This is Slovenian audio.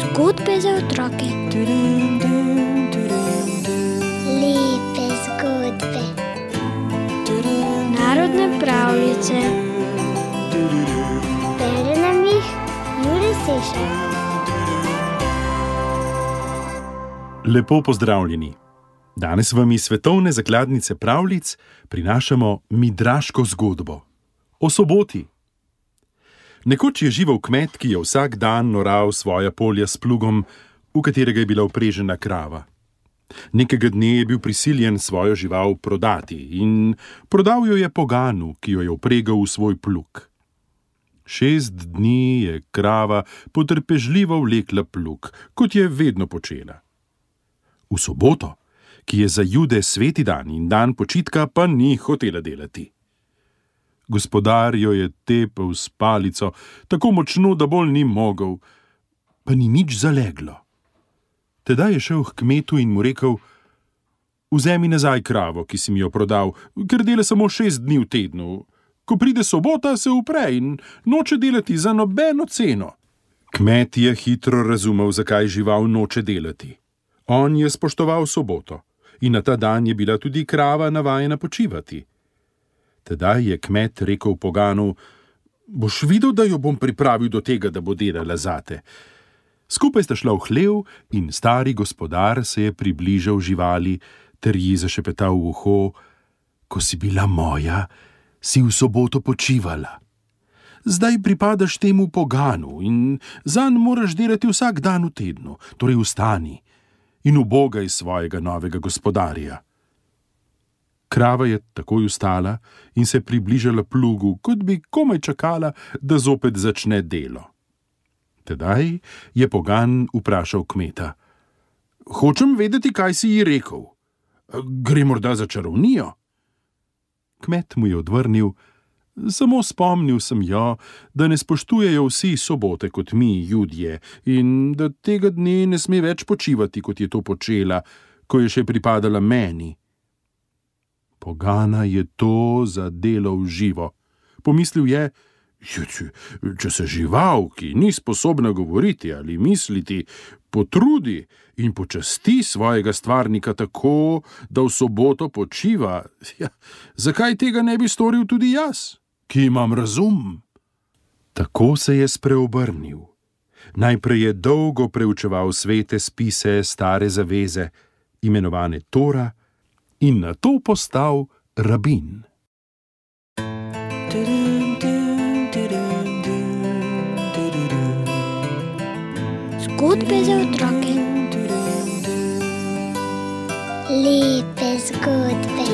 Zgodbe za otroke. Lepe zgodbe. Narodne pravljice. Bere nam jih Juri Sešer. Lepo pozdravljeni. Danes vam iz svetovne zakladnice pravljic prinašamo midraško zgodbo o soboti. Nekoč je živel kmet, ki je vsak dan noral svoja polja s plugom, v katerega je bila uprežena krava. Nekega dne je bil prisiljen svojo žival prodati in prodal jo je poganu, ki jo je upregal v svoj plug. Šest dni je krava potrpežljivo vlekla plug, kot je vedno počela. V soboto, ki je za jude sveti dan in dan počitka, pa ni hotela delati. Gospodar jo je tepel s palico, tako močno, da bolj ni mogel, pa ni nič zaleglo. Tedaj je šel k kmetu in mu rekel: Vzemi nazaj kravo, ki si mi jo prodal, ker dela samo šest dni v tednu. Ko pride sobota, se upre in noče delati za nobeno ceno. Kmet je hitro razumel, zakaj žival noče delati. On je spoštoval soboto in na ta dan je bila tudi krava navajena počivati. Tedaj je kmet rekel poganu: Boš videl, da jo bom pripravil do tega, da bo delala zate. Skupaj sta šla v hlev in stari gospodar se je približal živali ter ji zašepetal v uho: Ko si bila moja, si v soboto počivala. Zdaj pripadaš temu poganu in zanj moraš delati vsak dan v tednu, torej vstani in ubogaj svojega novega gospodarja. Krava je takoj ustala in se približala plugu, kot bi komaj čakala, da zopet začne delo. Tedaj je pogan vprašal kmeta: Hočem vedeti, kaj si ji rekel. Gre morda za čarovnijo? Kmet mu je odvrnil: Samo spomnil sem jo, da ne spoštujejo vsi sobote kot mi, ljudje, in da tega dne ne sme več počivati, kot je to počela, ko je še pripadala meni. Pogana je to zadelo v živo. Pomislil je, če, se žival, ki ni sposobna govoriti ali misliti, potrudi in počasti svojega stvarnika tako, da v soboto počiva, ja, zakaj tega ne bi storil tudi jaz, ki imam razum? Tako se je spreobrnil. Najprej je dolgo preučeval svete spise stare zaveze, imenovane Tora, in na to postal rabin. Zgodbe za otroke. Lepe zgodbe.